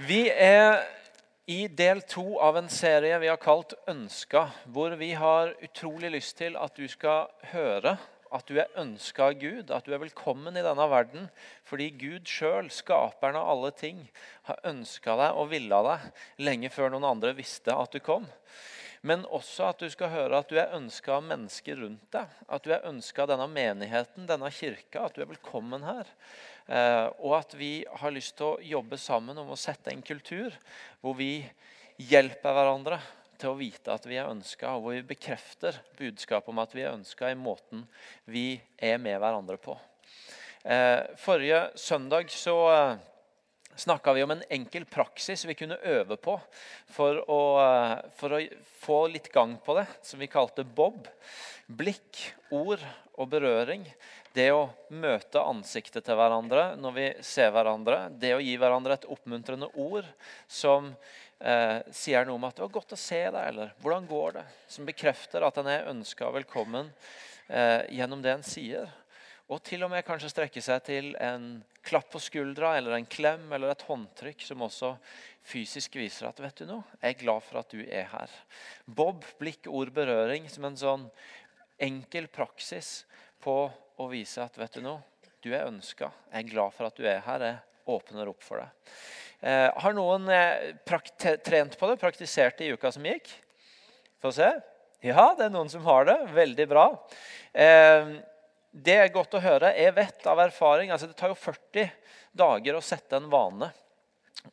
Vi er i del to av en serie vi har kalt 'Ønska', hvor vi har utrolig lyst til at du skal høre at du er ønska av Gud, at du er velkommen i denne verden fordi Gud sjøl, skaperen av alle ting, har ønska deg og villa deg lenge før noen andre visste at du kom. Men også at du skal høre at du er ønska av mennesker rundt deg. At du er ønska av denne menigheten, denne kirka, at du er velkommen her. Eh, og at vi har lyst til å jobbe sammen om å sette en kultur hvor vi hjelper hverandre til å vite at vi er ønska, og hvor vi bekrefter budskapet om at vi er ønska i måten vi er med hverandre på. Eh, forrige søndag så eh, snakka vi om en enkel praksis vi kunne øve på for å, for å, få litt gang på det, som vi kalte Bob. Blikk, ord og berøring. Det å møte ansiktet til hverandre når vi ser hverandre. Det å gi hverandre et oppmuntrende ord som eh, sier noe om at 'det var godt å se deg', eller 'hvordan går det?' Som bekrefter at en er ønska velkommen eh, gjennom det en sier. Og til og med kanskje strekke seg til en klapp på skuldra eller en klem eller et håndtrykk som også fysisk viser at vet du noe, jeg er glad for at du er her. Bob, blikk, ord, berøring som en sånn enkel praksis på å vise at vet du noe, du er ønska. Jeg er glad for at du er her. Jeg åpner opp for deg. Eh, har noen eh, trent på det, praktisert det i uka som gikk? Få se. Ja, det er noen som har det. Veldig bra. Eh, det er godt å høre. Jeg vet av erfaring altså Det tar jo 40 dager å sette en vane.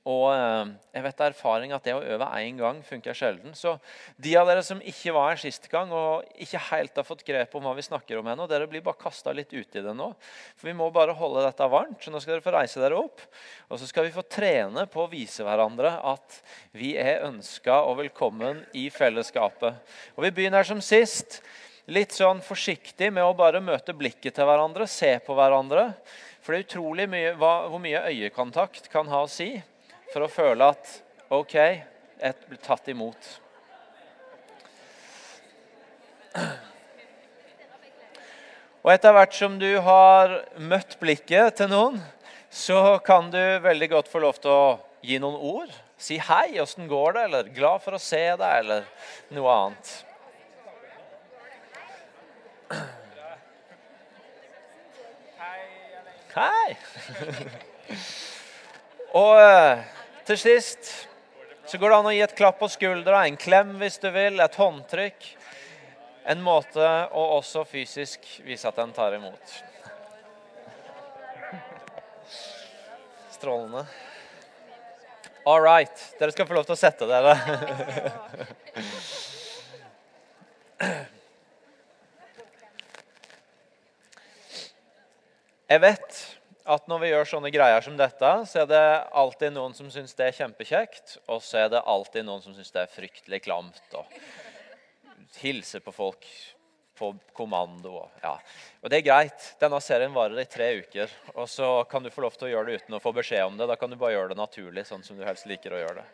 Og eh, jeg vet av erfaring at det å øve én gang funker sjelden. Så de av dere som ikke var her sist gang og ikke helt har fått grep om hva vi snakker om ennå, dere blir bare kasta litt uti det nå. For vi må bare holde dette varmt. Så nå skal dere få reise dere opp. Og så skal vi få trene på å vise hverandre at vi er ønska og velkommen i fellesskapet. Og vi begynner som sist. Litt sånn forsiktig med å bare møte blikket til hverandre, se på hverandre. For det er utrolig mye, hva, hvor mye øyekontakt kan ha å si for å føle at OK, jeg blir tatt imot. Og etter hvert som du har møtt blikket til noen, så kan du veldig godt få lov til å gi noen ord. Si 'hei, åssen går det?' eller 'glad for å se deg', eller noe annet. Hei! Og eh, til sist så går det an å gi et klapp på skuldra, en klem hvis du vil, et håndtrykk. En måte å også fysisk vise at en tar imot. Strålende. All right. Dere skal få lov til å sette dere. Jeg vet at når vi gjør sånne greier som dette, så er det alltid noen som syns det er kjempekjekt, og så er det alltid noen som syns det er fryktelig klamt. og Hilse på folk på kommando. Og, ja. og det er greit. Denne serien varer i tre uker. Og så kan du få lov til å gjøre det uten å få beskjed om det. Da kan du bare gjøre det naturlig, sånn som du helst liker å gjøre det.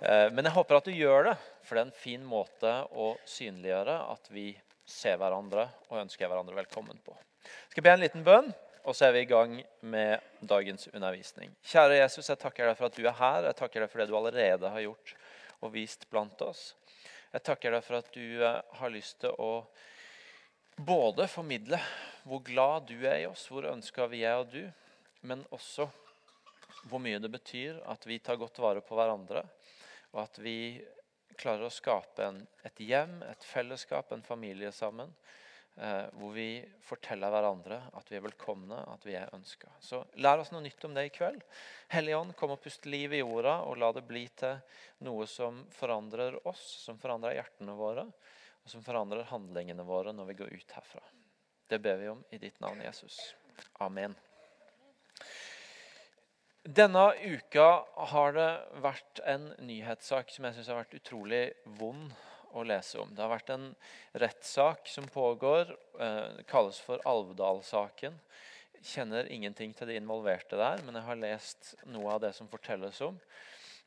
Eh, men jeg håper at du gjør det, for det er en fin måte å synliggjøre at vi ser hverandre og ønsker hverandre velkommen på. Jeg skal be en liten bønn. Og så er vi i gang med dagens undervisning. Kjære Jesus, jeg takker deg for at du er her. Jeg takker deg for det du allerede har gjort og vist blant oss. Jeg takker deg for at du eh, har lyst til å både formidle hvor glad du er i oss, hvor ønska vi er av du, men også hvor mye det betyr at vi tar godt vare på hverandre, og at vi klarer å skape en, et hjem, et fellesskap, en familie sammen hvor vi forteller hverandre at vi er velkomne, at vi er ønska. Så lær oss noe nytt om det i kveld. Hellige Ånd, kom og pust liv i jorda, og la det bli til noe som forandrer oss, som forandrer hjertene våre, og som forandrer handlingene våre når vi går ut herfra. Det ber vi om i ditt navn, Jesus. Amen. Denne uka har det vært en nyhetssak som jeg syns har vært utrolig vond å lese om. Det har vært en rettssak som pågår. Eh, kalles for Alvdal-saken. Kjenner ingenting til de involverte der, men jeg har lest noe av det som fortelles om.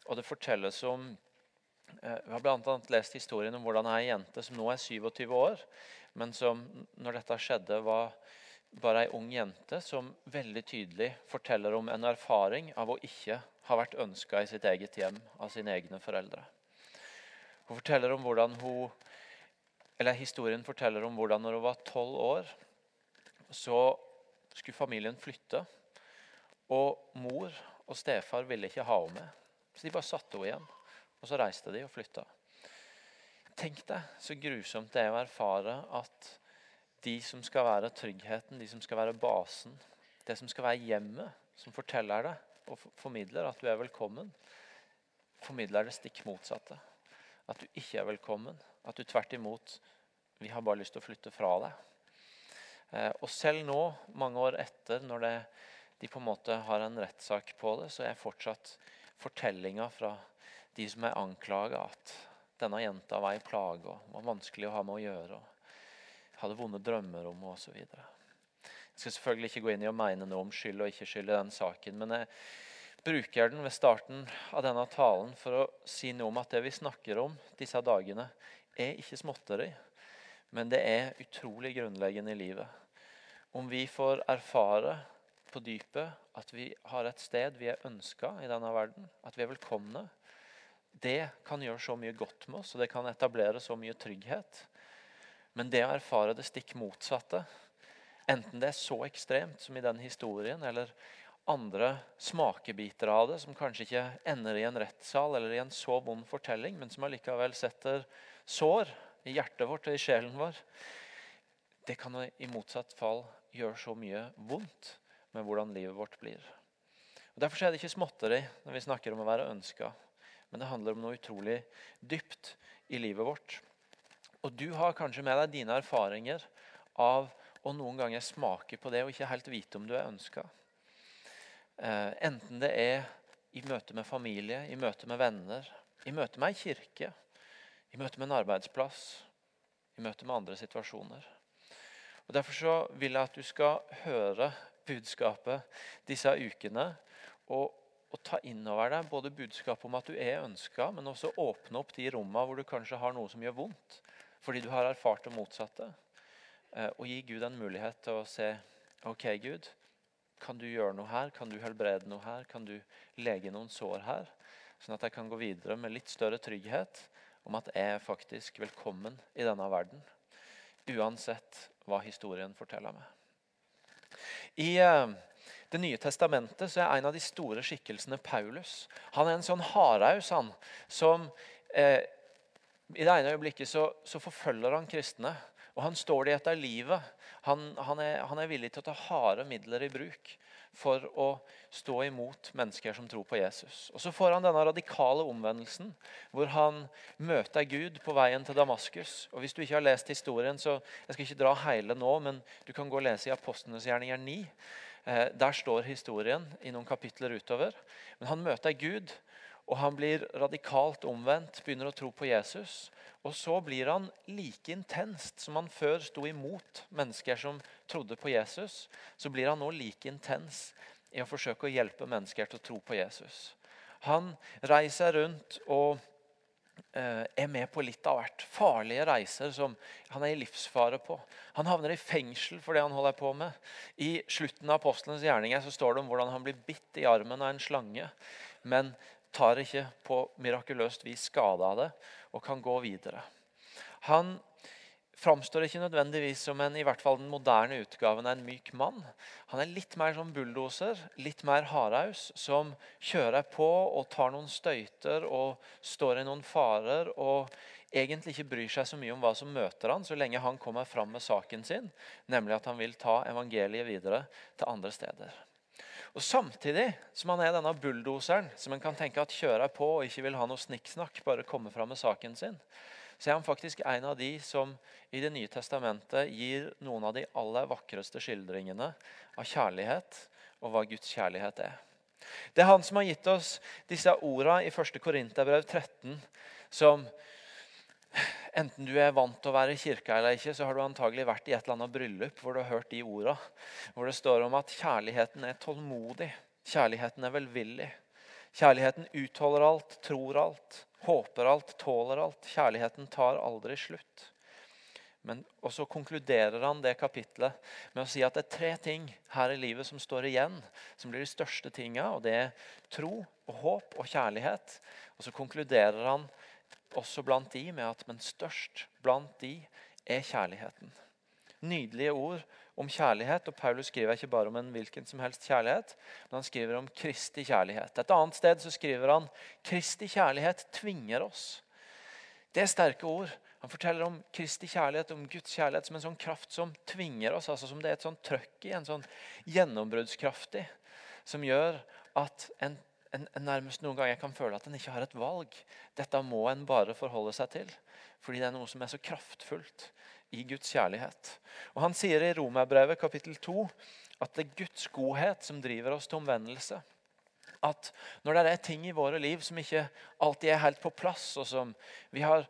Og det fortelles om eh, Vi har bl.a. lest historien om hvordan ei jente som nå er 27 år, men som når dette skjedde, var bare ei ung jente som veldig tydelig forteller om en erfaring av å ikke ha vært ønska i sitt eget hjem av sine egne foreldre. Hun forteller om hvordan hun, eller Historien forteller om hvordan når hun var tolv år, så skulle familien flytte. Og mor og stefar ville ikke ha henne med, så de bare satte henne igjen. Og så reiste de og flytta. Tenk deg så grusomt det er å erfare at de som skal være tryggheten, de som skal være basen, det som skal være hjemmet, som forteller deg og formidler at du er velkommen, formidler det stikk motsatte. At du ikke er velkommen. At du tvert imot Vi har bare lyst til å flytte fra deg. Eh, og selv nå, mange år etter, når det, de på en måte har en rettssak på det, så er fortsatt fortellinga fra de som er anklaga, at denne jenta var ei plage og var vanskelig å ha med å gjøre. og Hadde vonde drømmer om henne osv. Jeg skal selvfølgelig ikke gå inn i å mene noe om skyld og ikke skyld i den saken. Men jeg bruker den ved starten av denne talen for å si noe om at det vi snakker om disse dagene, er ikke småtteri. Men det er utrolig grunnleggende i livet. Om vi får erfare på dypet at vi har et sted vi er ønska i denne verden, at vi er velkomne, det kan gjøre så mye godt med oss, og det kan etablere så mye trygghet. Men det å erfare det stikk motsatte, enten det er så ekstremt som i den historien, eller andre smakebiter av det, som kanskje ikke ender i en rettssal eller i en så vond fortelling, men som allikevel setter sår i hjertet vårt og i sjelen vår, det kan i motsatt fall gjøre så mye vondt med hvordan livet vårt blir. Og Derfor er det ikke småtteri når vi snakker om å være ønska. Men det handler om noe utrolig dypt i livet vårt. Og du har kanskje med deg dine erfaringer av å noen ganger smake på det og ikke helt vite om du er ønska. Eh, enten det er i møte med familie, i møte med venner, i møte med ei kirke, i møte med en arbeidsplass, i møte med andre situasjoner. Og Derfor så vil jeg at du skal høre budskapet disse ukene. og og ta inn over deg både budskapet om at du er ønska, men også åpne opp de rommene hvor du kanskje har noe som gjør vondt, fordi du har erfart det motsatte. Eh, og gi Gud en mulighet til å se OK, Gud, kan du gjøre noe her? Kan du helbrede noe her? Kan du lege noen sår her? Sånn at jeg kan gå videre med litt større trygghet om at jeg er faktisk velkommen i denne verden. Uansett hva historien forteller meg. I... Eh, det nye testamentet så er en av de store skikkelsene Paulus. Han er en sånn hardhaus som eh, I det ene øyeblikket så, så, forfølger han kristne. Og han står de etter livet. Han, han, er, han, er, villig til å ta harde midler i bruk for å stå imot mennesker som tror på Jesus. Og Så får han denne radikale omvendelsen, hvor han møter Gud på veien til Damaskus. Og Hvis du ikke har lest historien, så jeg skal ikke dra hele nå, men du kan gå og lese i Apostlenes gjerninger 9. Eh, der står historien i noen kapitler utover. Men han møter Gud, og han blir radikalt omvendt, begynner å tro på Jesus. Og så blir han like intenst som han før sto imot mennesker som trodde på Jesus. Så blir han nå like intens i å forsøke å hjelpe mennesker til å tro på Jesus. Han reiser rundt og Eh, er med på litt av hvert. Farlige reiser som han er i livsfare på. Han havner i fengsel for det han holder på med. I slutten av apostelens gjerninger så står det om hvordan han blir bitt i armen av en slange, men tar ikke på mirakuløst vis skade av det og kan gå videre. Han framstår ikke nødvendigvis som en i hvert fall den moderne utgaven av en myk mann. Han er litt mer som bulldoser, litt mer hardhaus, som kjører på og tar noen støyter og står i noen farer. og egentlig ikke bryr seg så mye om hva som møter han, så lenge han kommer fram med saken sin, nemlig at han vil ta evangeliet videre til andre steder. Og Samtidig som han er denne bulldoseren som en kan tenke at kjører på og ikke vil ha noe snikksnakk, bare komme fram med saken sin, så er han faktisk en av de som i Det nye testamentet gir noen av de aller vakreste skildringene av kjærlighet og hva Guds kjærlighet er. Det er han som har gitt oss disse ordene i 1. Korinterbrev 13, som Enten du er vant til å være i kirka eller ikke, så har du antagelig vært i et eller annet bryllup hvor du har hørt de orda, Hvor det står om at kjærligheten er tålmodig, kjærligheten er velvillig. Kjærligheten utholder alt, tror alt, håper alt, tåler alt. Kjærligheten tar aldri slutt. Men, og så konkluderer han det kapitlet med å si at det er tre ting her i livet som står igjen, som blir de største tinga. Og det er tro og håp og kjærlighet. Og så konkluderer han også blant de med at men størst blant de er kjærligheten. Nydelige ord om kjærlighet. og Paulus skriver ikke bare om en hvilken som helst kjærlighet, men han skriver om Kristi kjærlighet. Et annet sted så skriver han Kristi kjærlighet tvinger oss. Det er sterke ord. Han forteller om Kristi kjærlighet, om Guds kjærlighet som en sånn kraft som tvinger oss. altså Som det er et sånn trøkk i, en sånn gjennombruddskraftig, som gjør at en, en, en, nærmest noen ganger kan føle at en ikke har et valg. Dette må en bare forholde seg til, fordi det er noe som er så kraftfullt i Guds kjærlighet. Og Han sier i Romerbrevet kapittel 2 at det er Guds godhet som driver oss til omvendelse. At når det er ting i våre liv som ikke alltid er helt på plass, og som vi har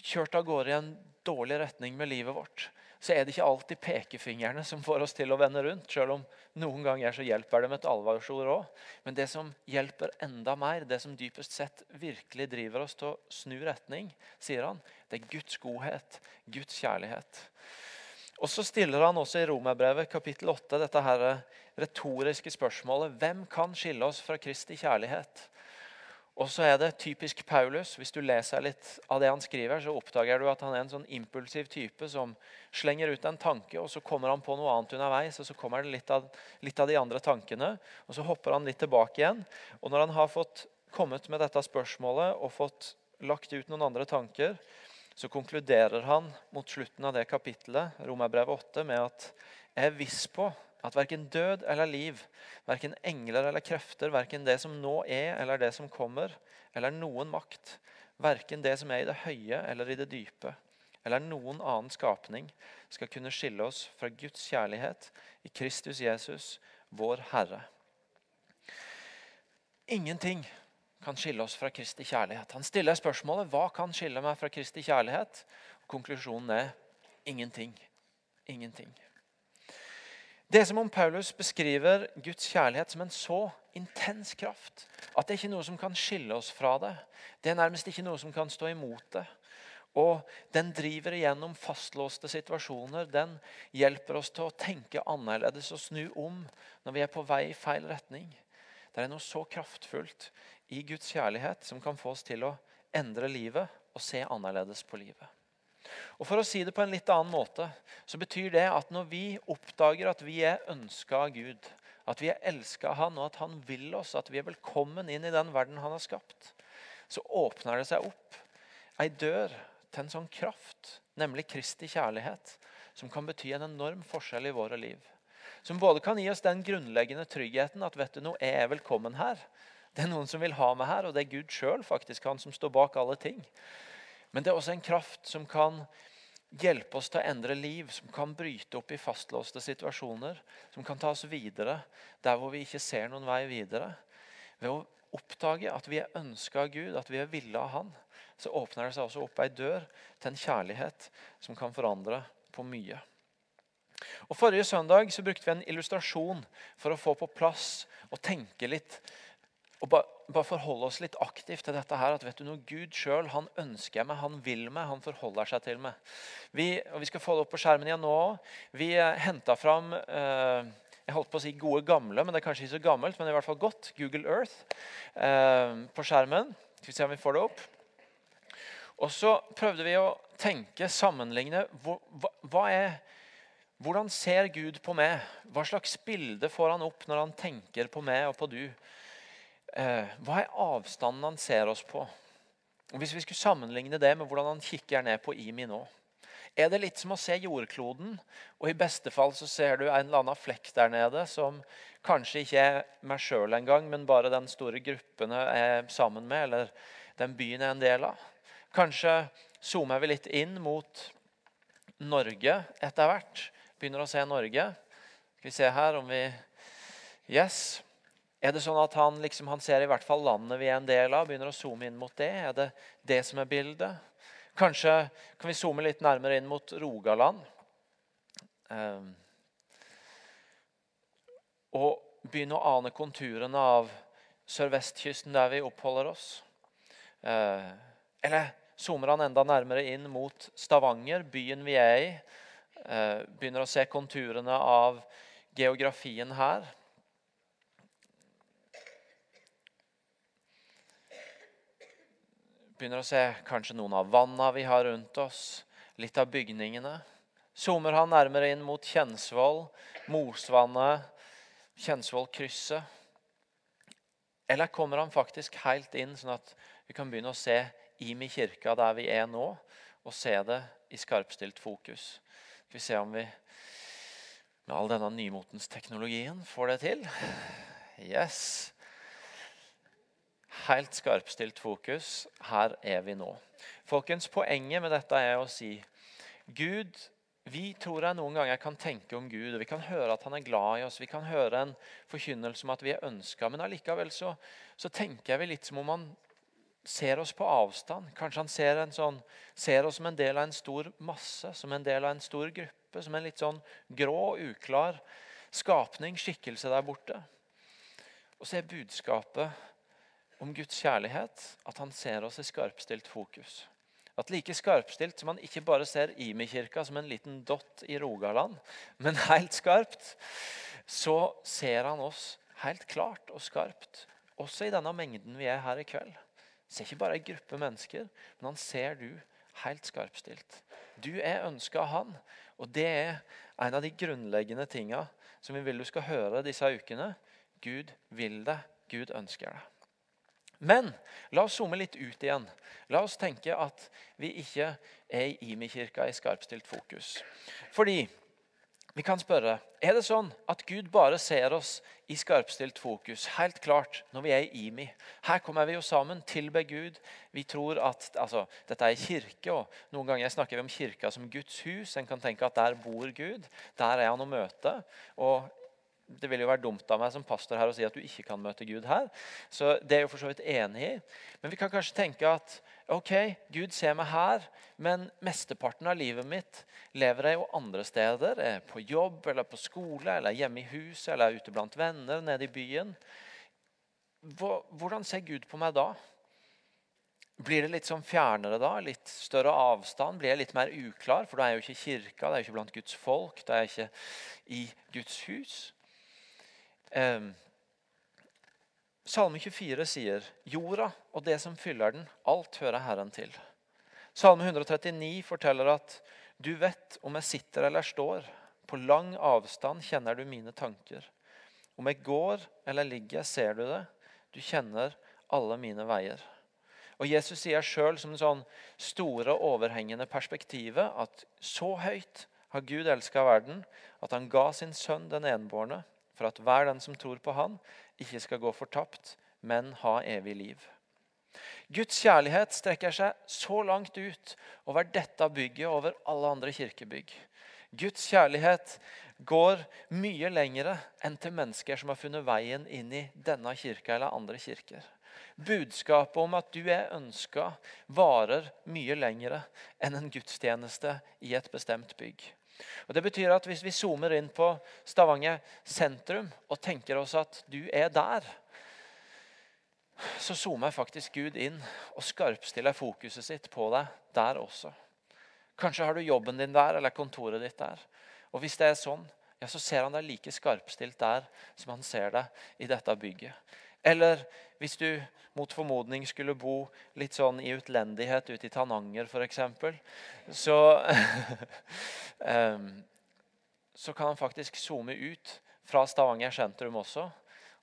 kjørt av gårde i en dårlig retning med livet vårt, så er det ikke alltid pekefingrene som får oss til å vende rundt. Selv om noen ganger så hjelper det med et alvorsord òg. Men det som hjelper enda mer, det som dypest sett virkelig driver oss til å snu retning, sier han, det er Guds godhet, Guds kjærlighet. Og Så stiller han også i Romerbrevet kapittel 8 dette her retoriske spørsmålet hvem kan skille oss fra Kristi kjærlighet? Og så er det typisk Paulus. Hvis du leser litt av det han skriver, så oppdager du at han er en sånn impulsiv type som slenger ut en tanke, og så kommer han på noe annet underveis, og så kommer det litt av, litt av de andre tankene, og så hopper han litt tilbake igjen. Og når han har fått kommet med dette spørsmålet og fått lagt ut noen andre tanker, så konkluderer han mot slutten av det kapittelet, Romerbrevet 8, med at jeg er viss på at verken død eller liv, verken engler eller krefter, verken det som nå er eller det som kommer, eller noen makt, verken det som er i det høye eller i det dype, eller noen annen skapning, skal kunne skille oss fra Guds kjærlighet i Kristus Jesus, vår Herre. Ingenting kan skille oss fra Kristi kjærlighet. Han stiller spørsmålet hva kan skille meg fra Kristi kjærlighet. Konklusjonen er ingenting. Ingenting. Det er som om Paulus beskriver Guds kjærlighet som en så intens kraft at det er ikke noe som kan skille oss fra det. Det er nærmest ikke noe som kan stå imot det. Og Den driver igjennom fastlåste situasjoner. Den hjelper oss til å tenke annerledes og snu om når vi er på vei i feil retning. Det er noe så kraftfullt i Guds kjærlighet som kan få oss til å endre livet og se annerledes på livet. Og For å si det på en litt annen måte så betyr det at når vi oppdager at vi er ønska av Gud, at vi er elska av Han, og at Han vil oss, at vi er velkommen inn i den verden Han har skapt, så åpner det seg opp ei dør til en sånn kraft, nemlig Kristi kjærlighet, som kan bety en enorm forskjell i våre liv. Som både kan gi oss den grunnleggende tryggheten at vet du noe, jeg er velkommen her. Det er noen som vil ha meg her, og det er Gud sjøl han som står bak alle ting. Men det er også en kraft som kan hjelpe oss til å endre liv, som kan bryte opp i fastlåste situasjoner, som kan ta oss videre der hvor vi ikke ser noen vei videre. Ved å oppdage at vi er ønska av Gud, at vi er ville av Han, så åpner det seg også opp ei dør til en kjærlighet som kan forandre på mye. Og Forrige søndag så brukte vi en illustrasjon for å få på plass og tenke litt og bare, forholde oss litt aktivt til dette her. At vet du noe, Gud sjøl ønsker meg, han vil meg, han forholder seg til meg. Vi, og vi skal få det opp på skjermen igjen nå Vi eh, henta fram eh, jeg holdt på å si gode gamle, men det er kanskje ikke så gammelt, men i hvert fall godt. Google Earth eh, på skjermen. Skal vi se om vi får det opp. Og så prøvde vi å tenke, sammenligne hva, hva er hvordan ser Gud på meg? Hva slags bilde får han opp når han tenker på meg og på du? Eh, hva er avstanden han ser oss på? Hvis vi skulle sammenligne det med hvordan han kikker ned på Imi nå Er det litt som å se jordkloden, og i beste fall så ser du en eller annen flekk der nede som kanskje ikke er meg sjøl engang, men bare den store gruppen jeg er sammen med, eller den byen jeg er en del av. Kanskje zoomer vi litt inn mot Norge etter hvert. Begynner å se Norge. Skal vi se her om vi Yes. Er det sånn at han, liksom, han ser i hvert fall landet vi er en del av, begynner å zoome inn mot det? Er det det som er bildet? Kanskje kan vi zoome litt nærmere inn mot Rogaland. Um, og begynne å ane konturene av sørvestkysten der vi oppholder oss. Uh, eller zoomer han enda nærmere inn mot Stavanger, byen vi er i. Uh, begynner å se konturene av geografien her. Begynner å se kanskje noen av vanna vi har rundt oss, litt av bygningene. Zoomer han nærmere inn mot Kjensvoll, Mosvannet, Kjensvollkrysset? Eller kommer han faktisk helt inn, sånn at vi kan begynne å se Imi kirka der vi er nå, og se det i skarpstilt fokus? Skal vi se om vi med all denne nymotens teknologien får det til. Yes helt skarpstilt fokus. Her er vi nå. Folkens, Poenget med dette er å si Gud vi tror jeg noen ganger kan tenke om Gud, og vi kan høre at han er glad i oss. Vi kan høre en forkynnelse om at vi er ønska, men allikevel så, så, tenker vi litt som om han ser oss på avstand. Kanskje han ser, sånn, ser, oss som en del av en stor masse, som en del av en stor gruppe. Som en litt sånn grå, uklar skapning, skikkelse der borte. Og så er budskapet om Guds kjærlighet at han ser oss i skarpstilt fokus. At like skarpstilt som han ikke bare ser Imi-kirka som en liten dott i Rogaland, men helt skarpt, så ser han oss helt klart og skarpt. Også i denne mengden vi er her i kveld. Han ser ikke bare en gruppe mennesker, men han ser du helt skarpstilt. Du er ønska av han, og det er en av de grunnleggende tinga som vi vil du skal høre disse ukene. Gud vil det. Gud ønsker det. Men la oss zoome litt ut igjen. La oss tenke at vi ikke er i Imi-kirka i skarpstilt fokus. Fordi vi kan spørre er det sånn at Gud bare ser oss i skarpstilt fokus. Helt klart når vi er i IMI. Her kommer vi jo sammen, tilber Gud. Vi tror at altså, dette er kirke. og Noen ganger snakker vi om kirka som Guds hus. En kan tenke at der bor Gud. Der er han å møte. Og det vil jo være dumt av meg som pastor her å si at du ikke kan møte Gud her. Så Det er jo for så vidt enig i. Men vi kan kanskje tenke at ok, Gud ser meg her, men mesteparten av livet mitt lever jeg jo andre steder. Jeg er på jobb eller på skole eller hjemme i huset eller ute blant venner nede i byen. Hvordan ser Gud på meg da? Blir det litt sånn fjernere da? Litt større avstand? Blir jeg litt mer uklar? For da er jeg jo ikke i kirka, da er jeg ikke blant Guds folk, da er jeg ikke i Guds hus. Eh, Salme 24 sier jorda og det som fyller den, alt hører Herren til. Salme 139 forteller at du vet om jeg sitter eller står. På lang avstand kjenner du mine tanker. Om jeg går eller ligger, ser du det. Du kjenner alle mine veier. Og Jesus sier sjøl som det sånn store, overhengende perspektivet at så høyt har Gud elska verden at han ga sin sønn den enbårne for at hver den som tror på Han, ikke skal gå fortapt, men ha evig liv. Guds kjærlighet strekker seg så langt ut over dette bygget over alle andre kirkebygg. Guds kjærlighet går mye lengre enn til mennesker som har funnet veien inn i denne kirka eller andre kirker. Budskapet om at du er ønska, varer mye lengre enn en gudstjeneste i et bestemt bygg. Og det betyr at Hvis vi zoomer inn på Stavanger sentrum og tenker oss at du er der, så zoomer faktisk Gud inn og skarpstiller fokuset sitt på deg der også. Kanskje har du jobben din der eller kontoret ditt der. Og Hvis det er sånn, ja, så ser han deg like skarpstilt der som han ser deg i dette bygget. Eller hvis du mot formodning skulle bo litt sånn i utlendighet ute i Tananger f.eks., så um, Så kan han faktisk zoome ut fra Stavanger sentrum også.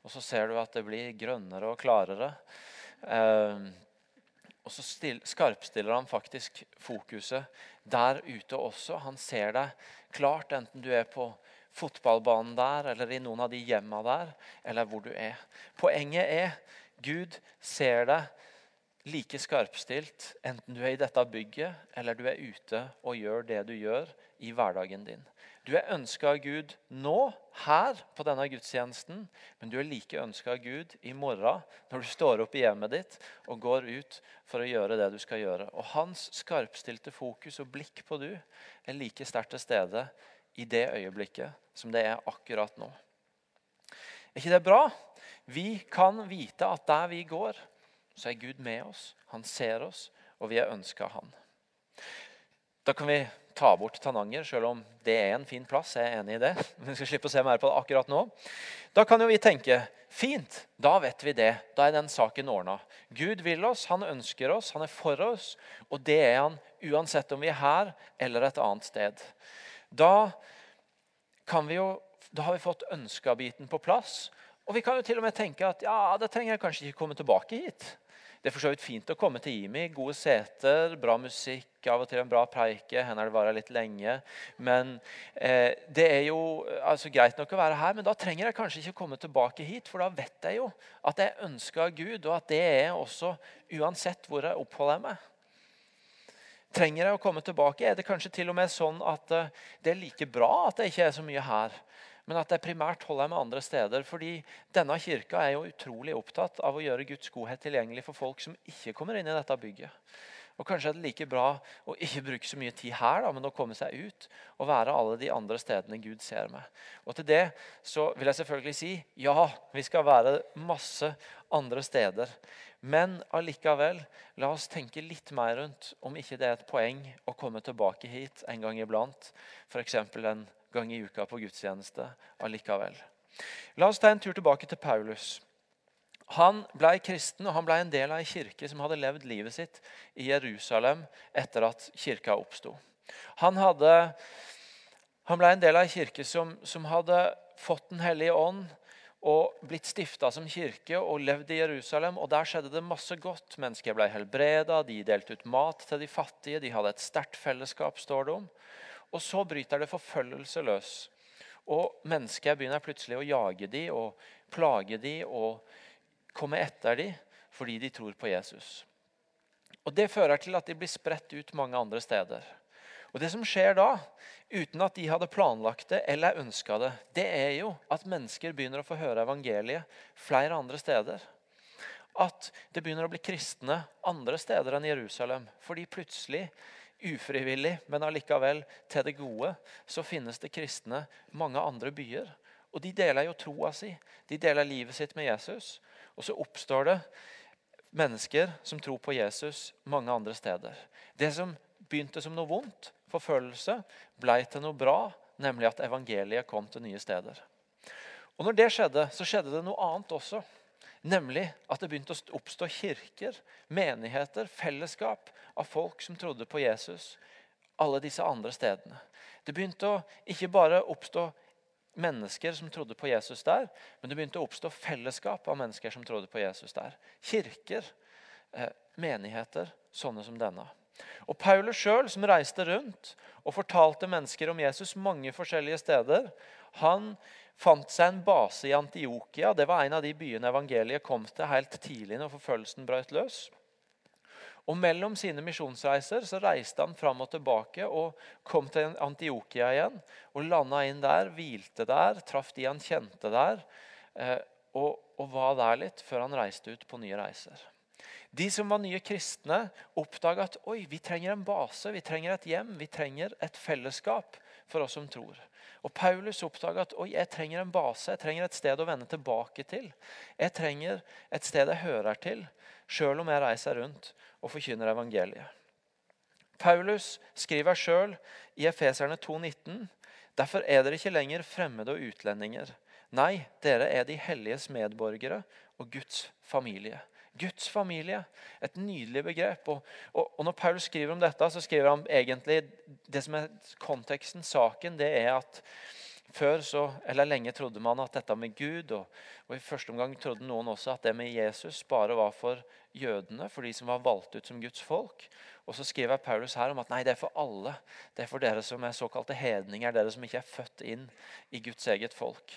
Og så ser du at det blir grønnere og klarere. Um, og så skarpstiller han faktisk fokuset der ute også. Han ser deg klart, enten du er på fotballbanen der eller i noen av de hjemma der, eller hvor du er. Poenget er Gud ser deg like skarpstilt enten du er i dette bygget eller du er ute og gjør det du gjør i hverdagen din. Du er ønska av Gud nå, her på denne gudstjenesten, men du er like ønska av Gud i morgen når du står opp i hjemmet ditt og går ut for å gjøre det du skal gjøre. Og Hans skarpstilte fokus og blikk på du er like sterkt til stede i det øyeblikket som det er akkurat nå. Er ikke det bra? Vi kan vite at der vi går, så er Gud med oss. Han ser oss, og vi er ønska Han. Da kan vi ta bort Tananger, selv om det er en fin plass. jeg er enig i det. Men vi skal slippe å se mer på det akkurat nå. Da kan jo vi tenke fint, da vet vi det. Da er den saken ordna. Gud vil oss, han ønsker oss, han er for oss. Og det er han uansett om vi er her eller et annet sted. Da, vi jo, da har vi fått ønska-biten på plass. Og vi kan jo til og med tenke at ja, da trenger jeg kanskje ikke komme tilbake hit. Det er for så vidt fint å komme til Imi. Gode seter, bra musikk, av og til en bra preike. Hender det bare litt lenge. Men eh, Det er jo altså, greit nok å være her, men da trenger jeg kanskje ikke komme tilbake hit. For da vet jeg jo at jeg ønsker Gud, og at det er også uansett hvor jeg oppholder meg. Trenger jeg å komme tilbake? Er det kanskje til og med sånn at eh, det er like bra at det ikke er så mye her? men at jeg primært holder meg andre steder. Fordi denne kirka er jo utrolig opptatt av å gjøre Guds godhet tilgjengelig for folk som ikke kommer inn i dette bygget. Og Kanskje er det like bra å ikke bruke så mye tid her, da, men å komme seg ut og være alle de andre stedene Gud ser meg. Og Til det så vil jeg selvfølgelig si ja, vi skal være masse andre steder. Men allikevel, la oss tenke litt mer rundt om ikke det er et poeng å komme tilbake hit en gang iblant. F.eks. en gang i uka på gudstjeneste allikevel. La oss ta en tur tilbake til Paulus. Han ble kristen og han ble en del av en kirke som hadde levd livet sitt i Jerusalem etter at kirka oppsto. Han, han, ble en del av en kirke som, som hadde fått Den hellige ånd og blitt stifta som kirke og levd i Jerusalem. og Der skjedde det masse godt. Mennesker ble helbreda, de delte ut mat til de fattige. De hadde et sterkt fellesskap, står det om. Og så bryter det forfølgelse løs. Og mennesker begynner plutselig å jage dem og plage dem og komme etter dem fordi de tror på Jesus. Og Det fører til at de blir spredt ut mange andre steder. Og Det som skjer da, uten at de hadde planlagt det eller ønska det, det er jo at mennesker begynner å få høre evangeliet flere andre steder. At det begynner å bli kristne andre steder enn Jerusalem. Fordi plutselig ufrivillig, men allikevel til det gode, så finnes det kristne mange andre byer. Og de deler jo troa si. De deler livet sitt med Jesus. Og så oppstår det mennesker som tror på Jesus mange andre steder. Det som begynte som noe vondt, forfølgelse, blei til noe bra, nemlig at evangeliet kom til nye steder. Og når det skjedde, så skjedde det noe annet også. Nemlig at det begynte å oppstå kirker, menigheter, fellesskap av folk som trodde på Jesus alle disse andre stedene. Det begynte å ikke bare oppstå mennesker som trodde på Jesus der, men det begynte å oppstå fellesskap av mennesker som trodde på Jesus der. Kirker, eh, menigheter, sånne som denne. Og Paulus sjøl, som reiste rundt og fortalte mennesker om Jesus mange forskjellige steder, han fant seg en base i Antiokia. Det var en av de byene evangeliet kom til helt tidlig når forfølgelsen brøt løs. Og Mellom sine misjonsreiser så reiste han fram og tilbake og kom til Antiokia igjen. og Landa inn der, hvilte der, traff de han kjente der. Eh, og, og var der litt før han reiste ut på nye reiser. De som var nye kristne, oppdaga at oi, vi trenger en base, vi trenger et hjem, vi trenger et fellesskap for oss som tror. Og Paulus oppdaga at oi, jeg trenger en base, jeg trenger et sted å vende tilbake til. Jeg trenger et sted jeg hører til, sjøl om jeg reiser rundt og forkynner evangeliet. Paulus skriver sjøl i Efeserne 2,19.: Derfor er dere ikke lenger fremmede og utlendinger. Nei, dere er de helliges medborgere og Guds familie. Guds familie. Et nydelig begrep. Og, og, og, Når Paulus skriver om dette, så skriver han egentlig det som er konteksten, saken, det er at før så, eller Lenge trodde man at dette med Gud, og, og i første omgang trodde noen også at det med Jesus bare var for jødene, for de som var valgt ut som Guds folk. Og så skriver Paulus her om at nei, det er for alle. Det er for dere som er såkalte hedninger, dere som ikke er født inn i Guds eget folk.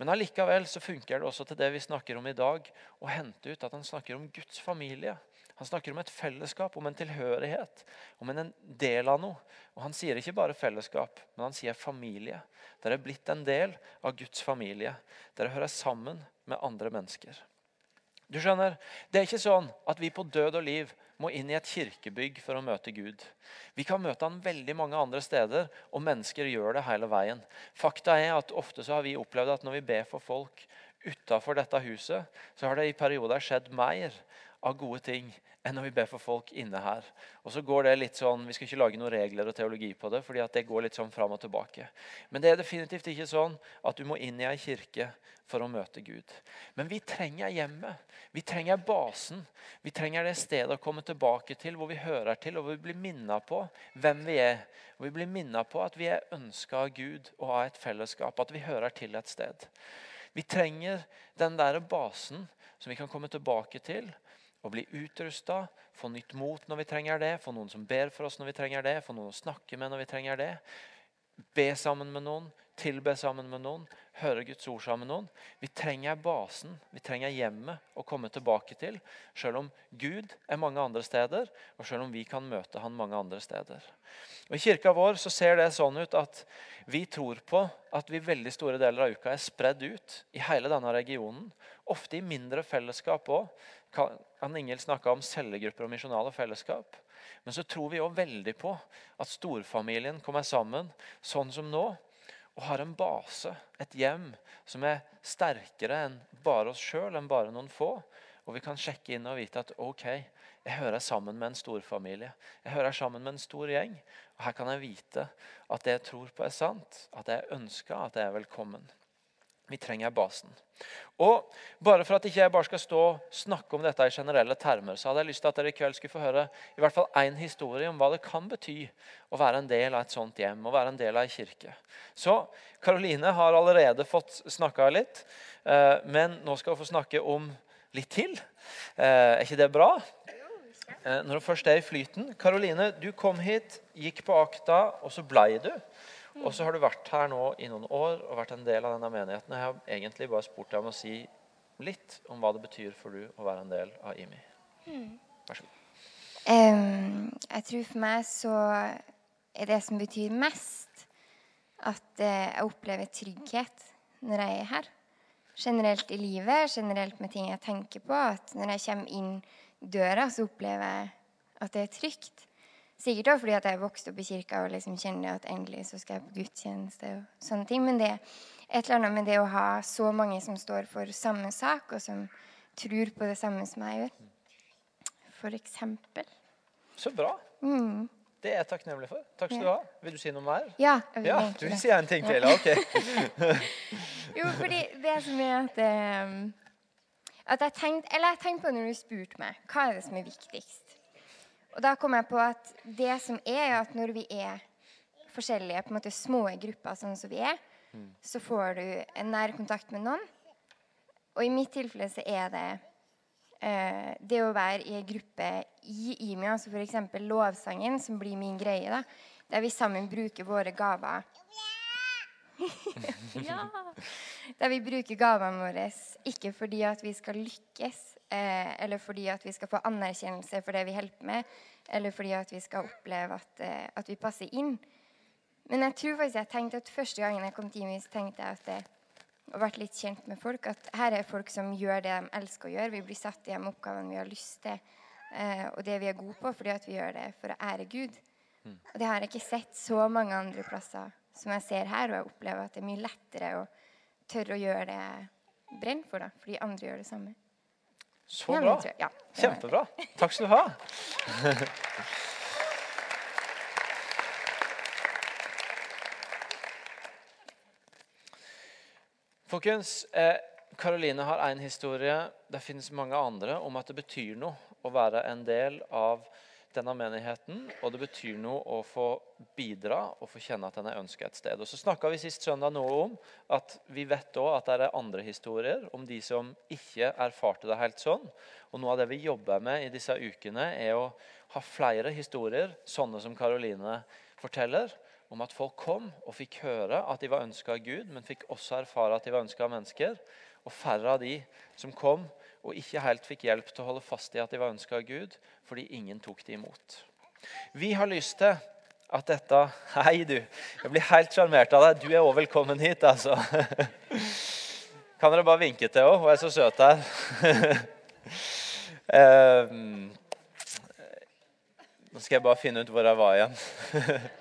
Men allikevel så funker det også til det vi snakker om i dag, å hente ut at han snakker om Guds familie. Han snakker om et fellesskap, om en tilhørighet, om en del av noe. Og Han sier ikke bare fellesskap, men han sier familie. Dere er blitt en del av Guds familie. Dere hører sammen med andre mennesker. Du skjønner, Det er ikke sånn at vi på død og liv må inn i et kirkebygg for å møte Gud. Vi kan møte han veldig mange andre steder, og mennesker gjør det hele veien. Fakta er at Ofte så har vi opplevd at når vi ber for folk utafor dette huset, så har det i perioder skjedd mer av gode ting enn når vi ber for folk inne her. Og så går det litt sånn, Vi skal ikke lage noen regler og teologi på det, fordi det går litt sånn fram og tilbake. Men det er definitivt ikke sånn at du må inn i ei kirke for å møte Gud. Men vi trenger hjemmet. Vi trenger basen. Vi trenger det stedet å komme tilbake til hvor vi hører til, og hvor vi blir minnet på hvem vi er. Og vi blir minnet på at vi er ønska av Gud og av et fellesskap. At vi hører til et sted. Vi trenger den der basen som vi kan komme tilbake til og bli utrusta, få nytt mot når vi trenger det, få noen som ber for oss når vi trenger det, få noen å snakke med når vi trenger det. Be sammen med noen, tilbe sammen med noen, høre Guds ord sammen med noen. Vi trenger basen, vi trenger hjemmet å komme tilbake til, selv om Gud er mange andre steder, og selv om vi kan møte han mange andre steder. Og I kirka vår så ser det sånn ut at vi tror på at vi veldig store deler av uka er spredd ut i hele denne regionen, ofte i mindre fellesskap òg. Han Ingel snakka om cellegrupper og misjonale fellesskap. Men så tror vi òg veldig på at storfamilien kommer sammen sånn som nå. Og har en base, et hjem, som er sterkere enn bare oss sjøl, enn bare noen få. Og vi kan sjekke inn og vite at ok, jeg hører sammen med en storfamilie. Jeg hører sammen med en stor gjeng. Og her kan jeg vite at det jeg tror på, er sant. At jeg ønsker at jeg er velkommen. Vi trenger basen. Og bare For at ikke jeg bare skal stå og snakke om dette i generelle termer, så hadde jeg lyst til at dere i kveld skulle få høre i hvert fall én historie om hva det kan bety å være en del av et sånt hjem, å være en del av ei kirke. Så Karoline har allerede fått snakka litt, eh, men nå skal hun få snakke om litt til. Eh, er ikke det bra? Eh, når hun først er i flyten. Karoline, du kom hit, gikk på akta, og så blei du. Og så har du vært her nå i noen år og vært en del av denne menigheten. Og Jeg har egentlig bare spurt deg om å si litt om hva det betyr for du å være en del av IMI. Vær så god. Um, jeg tror for meg så er det som betyr mest, at uh, jeg opplever trygghet når jeg er her. Generelt i livet, generelt med ting jeg tenker på. At når jeg kommer inn døra, så opplever jeg at det er trygt. Sikkert også fordi at jeg vokste opp i kirka og liksom kjenner at endelig så skal jeg på gudstjeneste. og sånne ting, Men det er et eller annet med det å ha så mange som står for samme sak, og som tror på det samme som jeg gjør. For eksempel. Så bra. Mm. Det er jeg takknemlig for. Takk skal du ha. Vil du si noe mer? Ja. jeg vil Ja, du vil si en ting til? Ja, ok. Jo, fordi det som er at um, At jeg tenkte Eller jeg tenkte på når du spurte meg hva er det som er viktigst. Og da kom jeg på at det som er, er at når vi er forskjellige på en måte små grupper, sånn som vi er, så får du en nær kontakt med noen. Og i mitt tilfelle så er det eh, det å være i en gruppe i IMI, altså f.eks. lovsangen, som blir min greie, da, der vi sammen bruker våre gaver ja. Der vi bruker gavene våre ikke fordi at vi skal lykkes, eh, eller fordi at vi skal få anerkjennelse for det vi holder med, eller fordi at vi skal oppleve at, eh, at vi passer inn. Men jeg tror faktisk jeg tenkte at første gangen jeg kom til IMI, tenkte jeg at det, og vært litt kjent med folk, at her er folk som gjør det de elsker å gjøre. Vi blir satt i de oppgavene vi har lyst til, eh, og det vi er gode på, fordi at vi gjør det for å ære Gud. Og det har jeg ikke sett så mange andre plasser som jeg ser her, og jeg opplever at det er mye lettere å tørre å gjøre det jeg brenner for, da, fordi andre gjør det samme. Så bra. ja, Kjempebra. Takk skal du ha. Folkens, eh, Karoline har én historie. Det finnes mange andre om at det betyr noe å være en del av denne menigheten. Og det betyr noe å få bidra og få kjenne at en er ønska et sted. Og så snakka vi sist søndag noe om at vi vet òg at det er andre historier om de som ikke erfarte det helt sånn. Og noe av det vi jobber med i disse ukene, er å ha flere historier, sånne som Karoline forteller, om at folk kom og fikk høre at de var ønska av Gud, men fikk også erfare at de var ønska av mennesker. Og færre av de som kom og ikke helt fikk hjelp til å holde fast i at de var ønska av Gud, fordi ingen tok de imot. Vi har lyst til at dette Hei, du. Jeg blir helt sjarmert av deg. Du er òg velkommen hit, altså. Kan dere bare vinke til henne? Hun er så søt her. Ehm, nå skal jeg bare finne ut hvor jeg var igjen.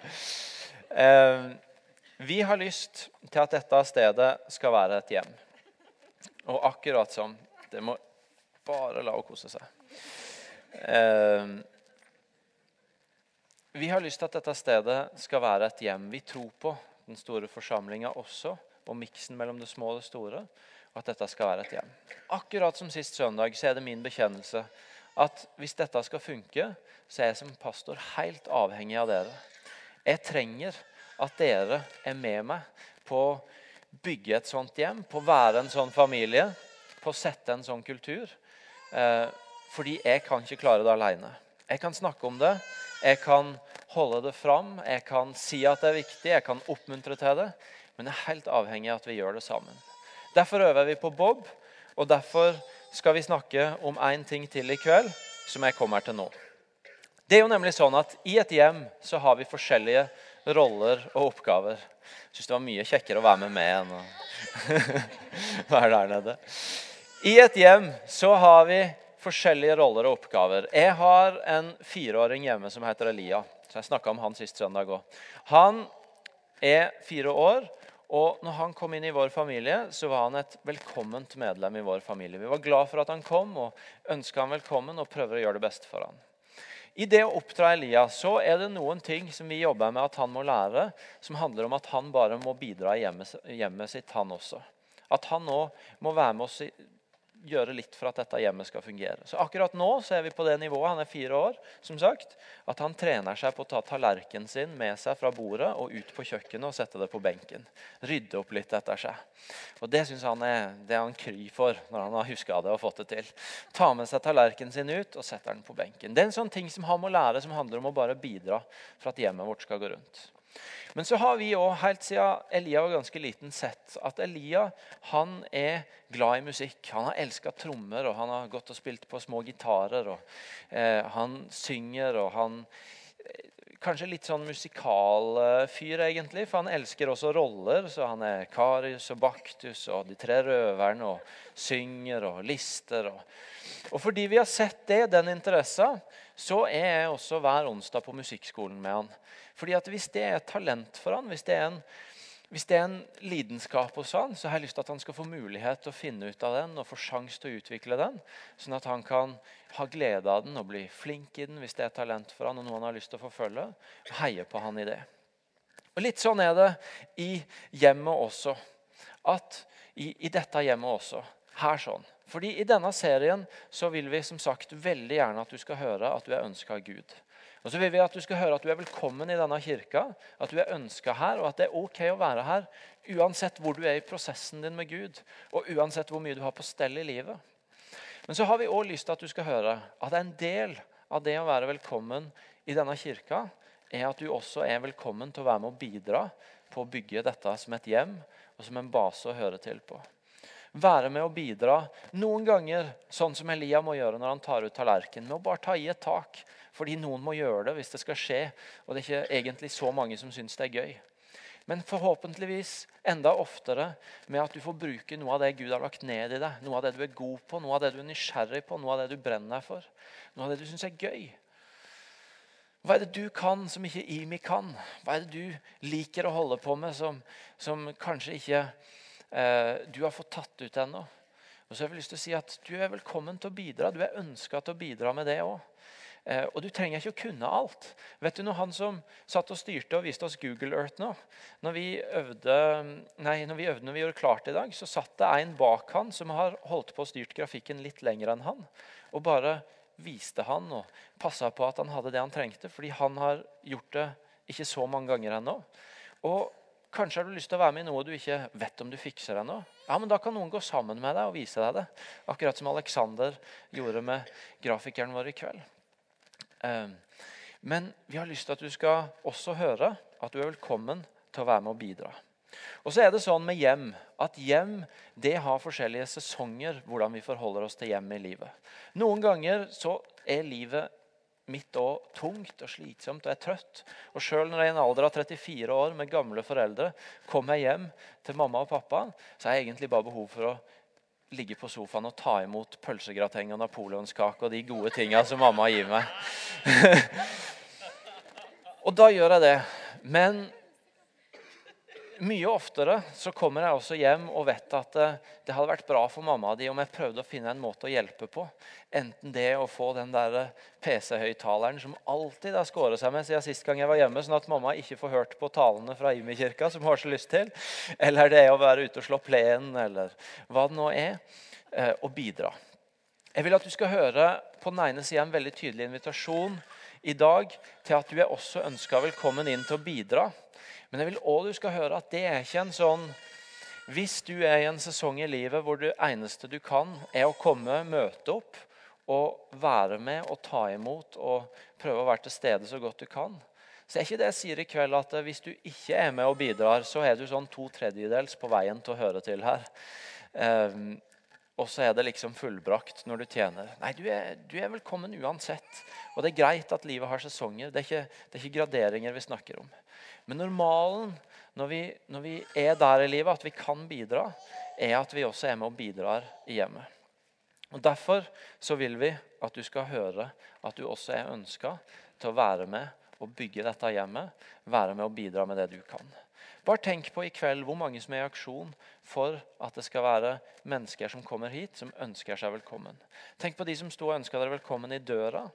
Ehm, vi har lyst til at dette stedet skal være et hjem. Og akkurat som Det må bare la henne kose seg. Eh, vi har lyst til at dette stedet skal være et hjem vi tror på, den store forsamlinga også, og miksen mellom det små og det store, og at dette skal være et hjem. Akkurat som sist søndag så er det min bekjennelse at hvis dette skal funke, så er jeg som pastor helt avhengig av dere. Jeg trenger at dere er med meg på å bygge et sånt hjem, på å være en sånn familie, på å sette en sånn kultur. Eh, fordi jeg kan ikke klare det alene. Jeg kan snakke om det, jeg kan holde det fram, jeg kan si at det er viktig, jeg kan oppmuntre til det. Men jeg er helt avhengig av at vi gjør det sammen. Derfor øver vi på Bob, og derfor skal vi snakke om én ting til i kveld, som jeg kommer til nå. Det er jo nemlig sånn at I et hjem så har vi forskjellige roller og oppgaver. Jeg syns det var mye kjekkere å være med meg enn å være der nede. I et hjem så har vi forskjellige roller og oppgaver. Jeg har en fireåring hjemme som heter Elia. så Jeg snakka om han sist søndag òg. Han er fire år. Og når han kom inn i vår familie, så var han et velkomment medlem i vår familie. Vi var glad for at han kom og ønska han velkommen og prøver å gjøre det beste for han. I det å oppdra Elia så er det noen ting som vi jobber med at han må lære, som handler om at han bare må bidra i hjemmet, hjemmet sitt, han også. At han nå må være med oss gjøre litt for at dette hjemmet skal fungere. Så Akkurat nå så er vi på det nivået, han er fire år, som sagt, at han trener seg på å ta tallerkenen sin med seg fra bordet og ut på kjøkkenet og sette det på benken. Rydde opp litt etter seg. Og Det synes han er, det han kry for når han har huska det og fått det til. Ta med seg tallerkenen sin ut og setter den på benken. Det er en sånn ting som han må lære, som handler om å bare bidra for at hjemmet vårt skal gå rundt. Men så har vi òg helt siden Elia var ganske liten, sett at Elia han er glad i musikk. Han har elska trommer, og han har gått og spilt på små gitarer. og eh, Han synger, og han eh, Kanskje litt sånn musikalfyr, egentlig, for han elsker også roller. Så han er Karius og Baktus og De tre røverne og synger og lister. Og, og fordi vi har sett det, den interessen, så er jeg også hver onsdag på musikkskolen med han. Fordi at Hvis det er et talent for han, hvis det er en, hvis det er en lidenskap hos han, så har jeg lyst til at han skal få mulighet til å finne ut av den og få sjanse til å utvikle den, sånn at han kan ha glede av den og bli flink i den hvis det er et talent for han og noe han har lyst til å forfølge. og Heie på han i det. Og Litt sånn er det i hjemmet også. At i, i dette hjemmet også. Her sånn. Fordi I denne serien så vil vi som sagt veldig gjerne at du skal høre at du er ønska av Gud. Og så vil vi at du skal høre at du er velkommen i denne kirka, at du er ønska her, og at det er ok å være her uansett hvor du er i prosessen din med Gud, og uansett hvor mye du har på stell i livet. Men så har vi òg lyst til at du skal høre at en del av det å være velkommen i denne kirka, er at du også er velkommen til å være med å bidra på å bygge dette som et hjem og som en base å høre til på være med å bidra. Noen ganger sånn som Elia må gjøre når han tar ut tallerkenen. Med å bare ta i et tak. Fordi noen må gjøre det hvis det skal skje. Og det er ikke egentlig så mange som syns det er gøy. Men forhåpentligvis enda oftere med at du får bruke noe av det Gud har lagt ned i deg. Noe av det du er god på, noe av det du er nysgjerrig på, noe av det du brenner for. Noe av det du syns er gøy. Hva er det du kan som ikke Imi kan? Hva er det du liker å holde på med som, som kanskje ikke Eh, du har fått tatt ut ennå. Og så har jeg lyst til å si at Du er velkommen til å bidra. Du er ønska til å bidra med det òg. Eh, og du trenger ikke å kunne alt. Vet du når Han som satt og styrte og viste oss Google Earth nå Når vi øvde nei, når vi øvde når vi gjorde klart i dag, så satt det en bak han som har holdt på å styrt grafikken litt lenger enn han. Og bare viste han og passa på at han hadde det han trengte, fordi han har gjort det ikke så mange ganger ennå. Og Kanskje har du lyst til å være med i noe du ikke vet om du fikser ennå. Ja, men Da kan noen gå sammen med deg og vise deg det. Akkurat som Alexander gjorde med grafikeren vår i kveld. Ehm, men vi har lyst til at du skal også høre at du er velkommen til å være med og bidra. Og så er det sånn med hjem at hjem det har forskjellige sesonger hvordan vi forholder oss til hjem i livet. Noen ganger så er livet mitt òg tungt og slitsomt og er trøtt. Og Sjøl når jeg i en alder av 34 år med gamle foreldre kommer jeg hjem til mamma og pappa, så har jeg egentlig bare behov for å ligge på sofaen og ta imot pølsegrateng og napoleonskake og de gode tinga som mamma gir meg. og da gjør jeg det. Men mye oftere så kommer jeg også hjem og vet at det, det hadde vært bra for mamma di om jeg prøvde å finne en måte å hjelpe på. Enten det å få den der PC-høyttaleren som alltid har skåret seg med siden sist gang jeg var hjemme, sånn at mamma ikke får hørt på talene fra Imi-kirka, som hun har så lyst til. Eller det å være ute og slå plenen, eller hva det nå er. Eh, og bidra. Jeg vil at du skal høre på den ene sida en veldig tydelig invitasjon i dag til at du er også ønska velkommen inn til å bidra. Men jeg vil òg du skal høre at det er ikke en sånn Hvis du er i en sesong i livet hvor det eneste du kan, er å komme, møte opp og være med og ta imot og prøve å være til stede så godt du kan, så er ikke det jeg sier i kveld at hvis du ikke er med og bidrar, så er du sånn to tredjedels på veien til å høre til her. Um, og så er det liksom fullbrakt når du tjener. Nei, du er, du er, velkommen uansett. Og det er greit at livet har sesonger. Det er ikke, det er ikke graderinger vi snakker om. Men normalen når vi, når vi, er der i livet at vi kan bidra, er at vi også er med og bidrar i hjemmet. Og Derfor så vil vi at du skal høre at du også er ønska til å være med og bygge dette hjemmet. Være med og bidra med det du kan. Bare tenk på i kveld hvor mange som er i aksjon for at det skal være mennesker som kommer hit, som ønsker seg velkommen. Tenk på de som sto og ønska dere velkommen i døra.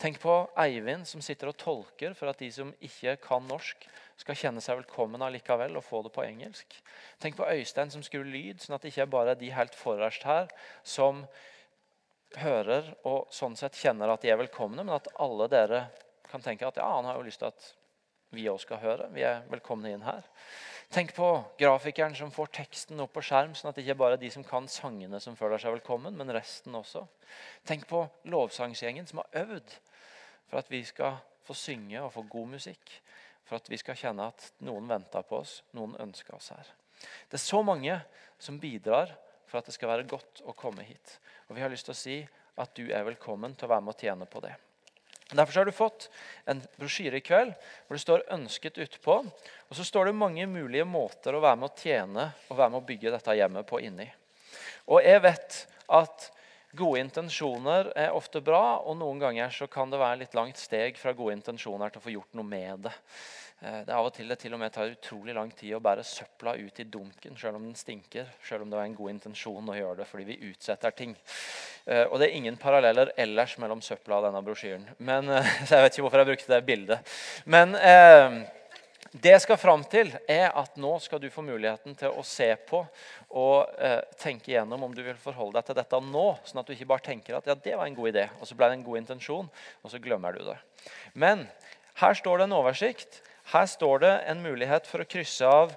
Tenk på Eivind som sitter og tolker for at de som ikke kan norsk, skal kjenne seg velkommen allikevel og få det på engelsk. Tenk på Øystein som skrur lyd, sånn at det ikke er bare de helt forrest her som hører og sånn sett kjenner at de er velkomne, men at alle dere kan tenke at ja, han har jo lyst til at vi òg skal høre. Vi er velkomne inn her. Tenk på grafikeren som får teksten opp på skjerm, sånn at det ikke bare er de som kan sangene, som føler seg velkommen, men resten også. Tenk på lovsangsgjengen som har øvd for at vi skal få synge og få god musikk. For at vi skal kjenne at noen venter på oss, noen ønsker oss her. Det er så mange som bidrar for at det skal være godt å komme hit. Og vi har lyst til å si at du er velkommen til å være med og tjene på det. Derfor har du fått en brosjyre i kveld hvor det står 'ønsket' utpå. Og så står det mange mulige måter å være med å tjene og være med å bygge dette hjemmet på inni. Og jeg vet at gode intensjoner er ofte bra, og noen ganger så kan det være litt langt steg fra gode intensjoner til å få gjort noe med det. Eh, det er av og til det til og med tar utrolig lang tid å bære søpla ut i dunken selv om den stinker. Selv om det var en god intensjon å gjøre det fordi vi utsetter ting. Eh, og det er ingen paralleller ellers mellom søpla og denne brosjyren. Men, eh, så jeg vet ikke hvorfor jeg brukte det bildet. Men eh, det jeg skal fram til, er at nå skal du få muligheten til å se på og eh, tenke igjennom om du vil forholde deg til dette nå, sånn at du ikke bare tenker at ja, det var en god idé, og så ble det en god intensjon, og så glemmer du det. Men her står det en oversikt her står det en mulighet for å krysse av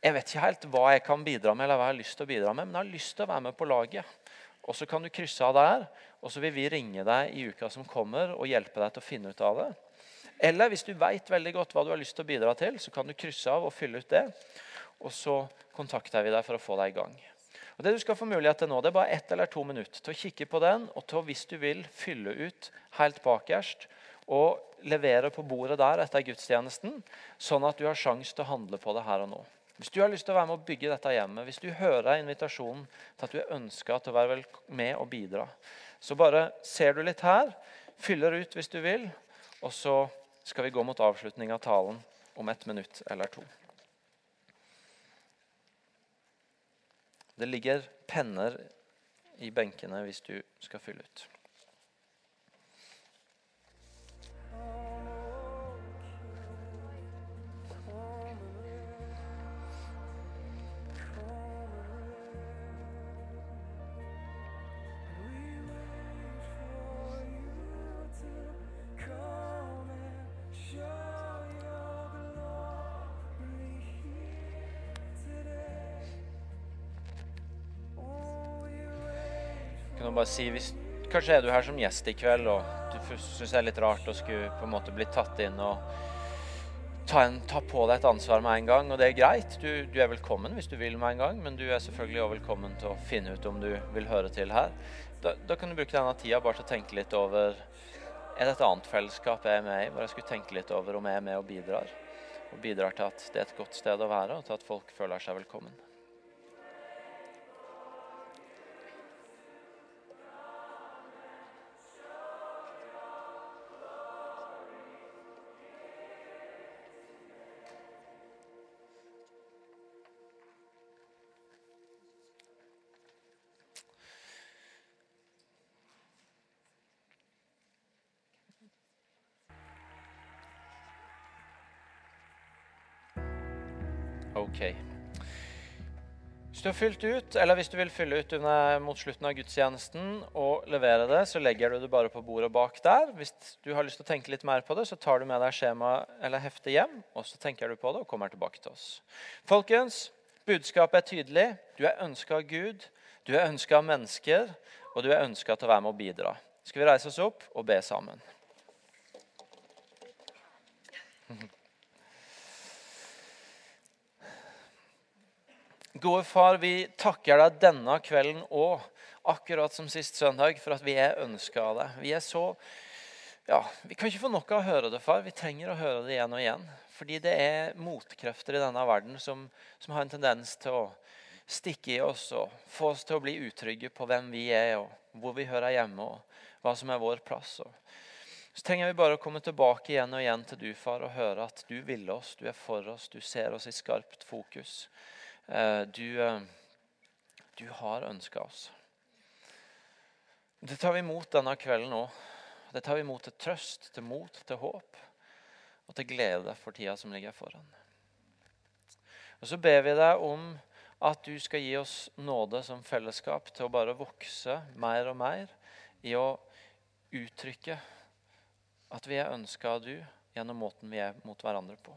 Jeg vet ikke helt hva jeg kan bidra med, eller hva jeg har lyst til å bidra med, men jeg har lyst til å være med på laget. Og Så kan du krysse av der, og så vil vi ringe deg i uka som kommer og hjelpe deg til å finne ut av det. Eller hvis du vet veldig godt hva du har lyst til å bidra til, så kan du krysse av og fylle ut det. Og så kontakter vi deg for å få deg i gang. Og Det du skal få mulighet til nå, det er bare ett eller to minutter til å kikke på den og til å, hvis du vil, fylle ut helt bakerst og levere på bordet der etter gudstjenesten, sånn at du har sjanse til å handle på det her og nå. Hvis du har lyst til å være med å bygge dette hjemmet, hvis du hører invitasjonen til at du er ønska til å være med og bidra, så bare ser du litt her, fyller ut hvis du vil, og så skal vi gå mot avslutning av talen om et minutt eller to. Det ligger penner i benkene hvis du skal fylle ut. Bare si hvis, Kanskje er du her som gjest i kveld og du syns det er litt rart å skulle på en måte bli tatt inn og ta, en, ta på deg et ansvar med en gang. Og det er greit. Du, du, er velkommen hvis du vil med en gang, men du er selvfølgelig også velkommen til å finne ut om du vil høre til her. Da, da kan du bruke denne tida bare til å tenke litt over Er det et annet fellesskap jeg er med i, hvor jeg skulle tenke litt over om jeg er med og bidrar? Og bidrar til at det er et godt sted å være, og til at folk føler seg velkommen. Hvis du har fylt ut, eller hvis du vil fylle ut under, mot slutten av gudstjenesten og levere det, så legger du det bare på bordet bak der. Hvis du har lyst til å tenke litt mer på det, så tar du med deg skjema eller heftet hjem, og så tenker du på det og kommer tilbake til oss. Folkens, budskapet er tydelig. Du er ønska av Gud, du er ønska av mennesker, og du er ønska til å være med og bidra. Skal vi reise oss opp og be sammen? Gode far, vi takker deg denne kvelden òg, akkurat som sist søndag, for at vi er ønska av deg. Vi er så ja, Vi kan ikke få nok av å høre det, far. Vi trenger å høre det igjen og igjen. Fordi det er motkrefter i denne verden som, som har en tendens til å stikke i oss og få oss til å bli utrygge på hvem vi er, og hvor vi hører hjemme, og hva som er vår plass. Så trenger vi bare å komme tilbake igjen og igjen til du, far, og høre at du vil oss, du er for oss, du ser oss i skarpt fokus. Eh, du, eh, du har ønska oss. Det tar vi imot denne kvelden òg. Det tar vi imot til trøst, til mot, til håp og til glede for tida som ligger foran. Og Så ber vi deg om at du skal gi oss nåde som fellesskap til å bare vokse mer og mer i å uttrykke at vi er ønska av du gjennom måten vi er mot hverandre på.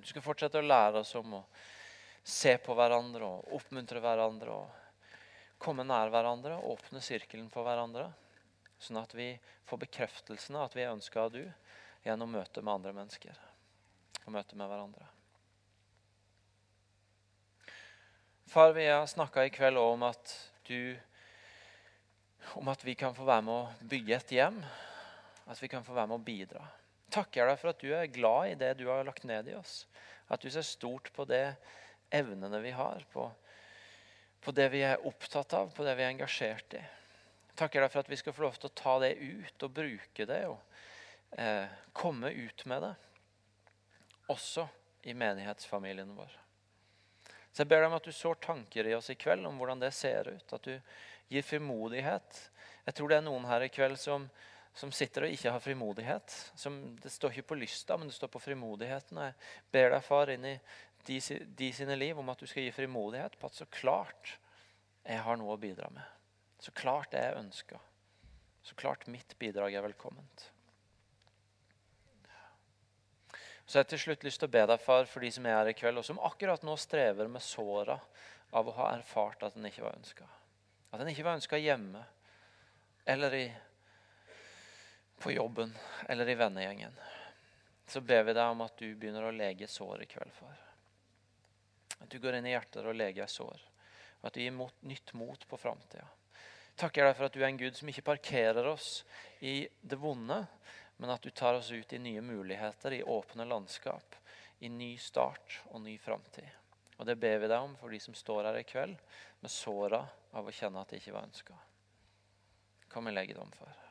Du skal fortsette å lære oss om å se på hverandre og oppmuntre hverandre og komme nær hverandre og åpne sirkelen for hverandre. Sånn at vi får bekreftelsen av at vi er ønska av du gjennom møte med andre mennesker og møte med hverandre. Far, vi har snakka i kveld om at du om at vi kan få være med å bygge et hjem. At vi kan få være med å bidra. Takker deg for at du er glad i det du har lagt ned i oss. At du ser stort på det evnene vi har, på, på, det vi er opptatt av, på det vi er engasjert i. Takker deg for at vi skal få lov til å ta det ut og bruke det og eh, komme ut med det. Også i menighetsfamilien vår. Så jeg ber deg om at du sår tanker i oss i kveld om hvordan det ser ut. At du gir frimodighet. Jeg tror det er noen her i kveld som, som sitter og ikke har frimodighet. Som, det står ikke på lysta, men det står på frimodigheten. Jeg ber deg, far, inn i de, de, sine liv om at du skal gi frimodighet på at så klart jeg har noe å bidra med. Så klart jeg ønska. Så klart mitt bidrag er velkomment. Så jeg har til slutt lyst til å be deg, far, for de som er her i kveld, og som akkurat nå strever med såra av å ha erfart at den ikke var ønska. At den ikke var ønska hjemme eller i, på jobben eller i vennegjengen. Så ber vi deg om at du begynner å lege sår i kveld, far. At du går inn i hjertet og leger sår. Og at du gir mot, nytt mot på framtida. Takker deg for at du er en Gud som ikke parkerer oss i det vonde, men at du tar oss ut i nye muligheter, i åpne landskap, i ny start og ny framtid. Og det ber vi deg om for de som står her i kveld med såra av å kjenne at det ikke var ønska. Kom og legg dem for.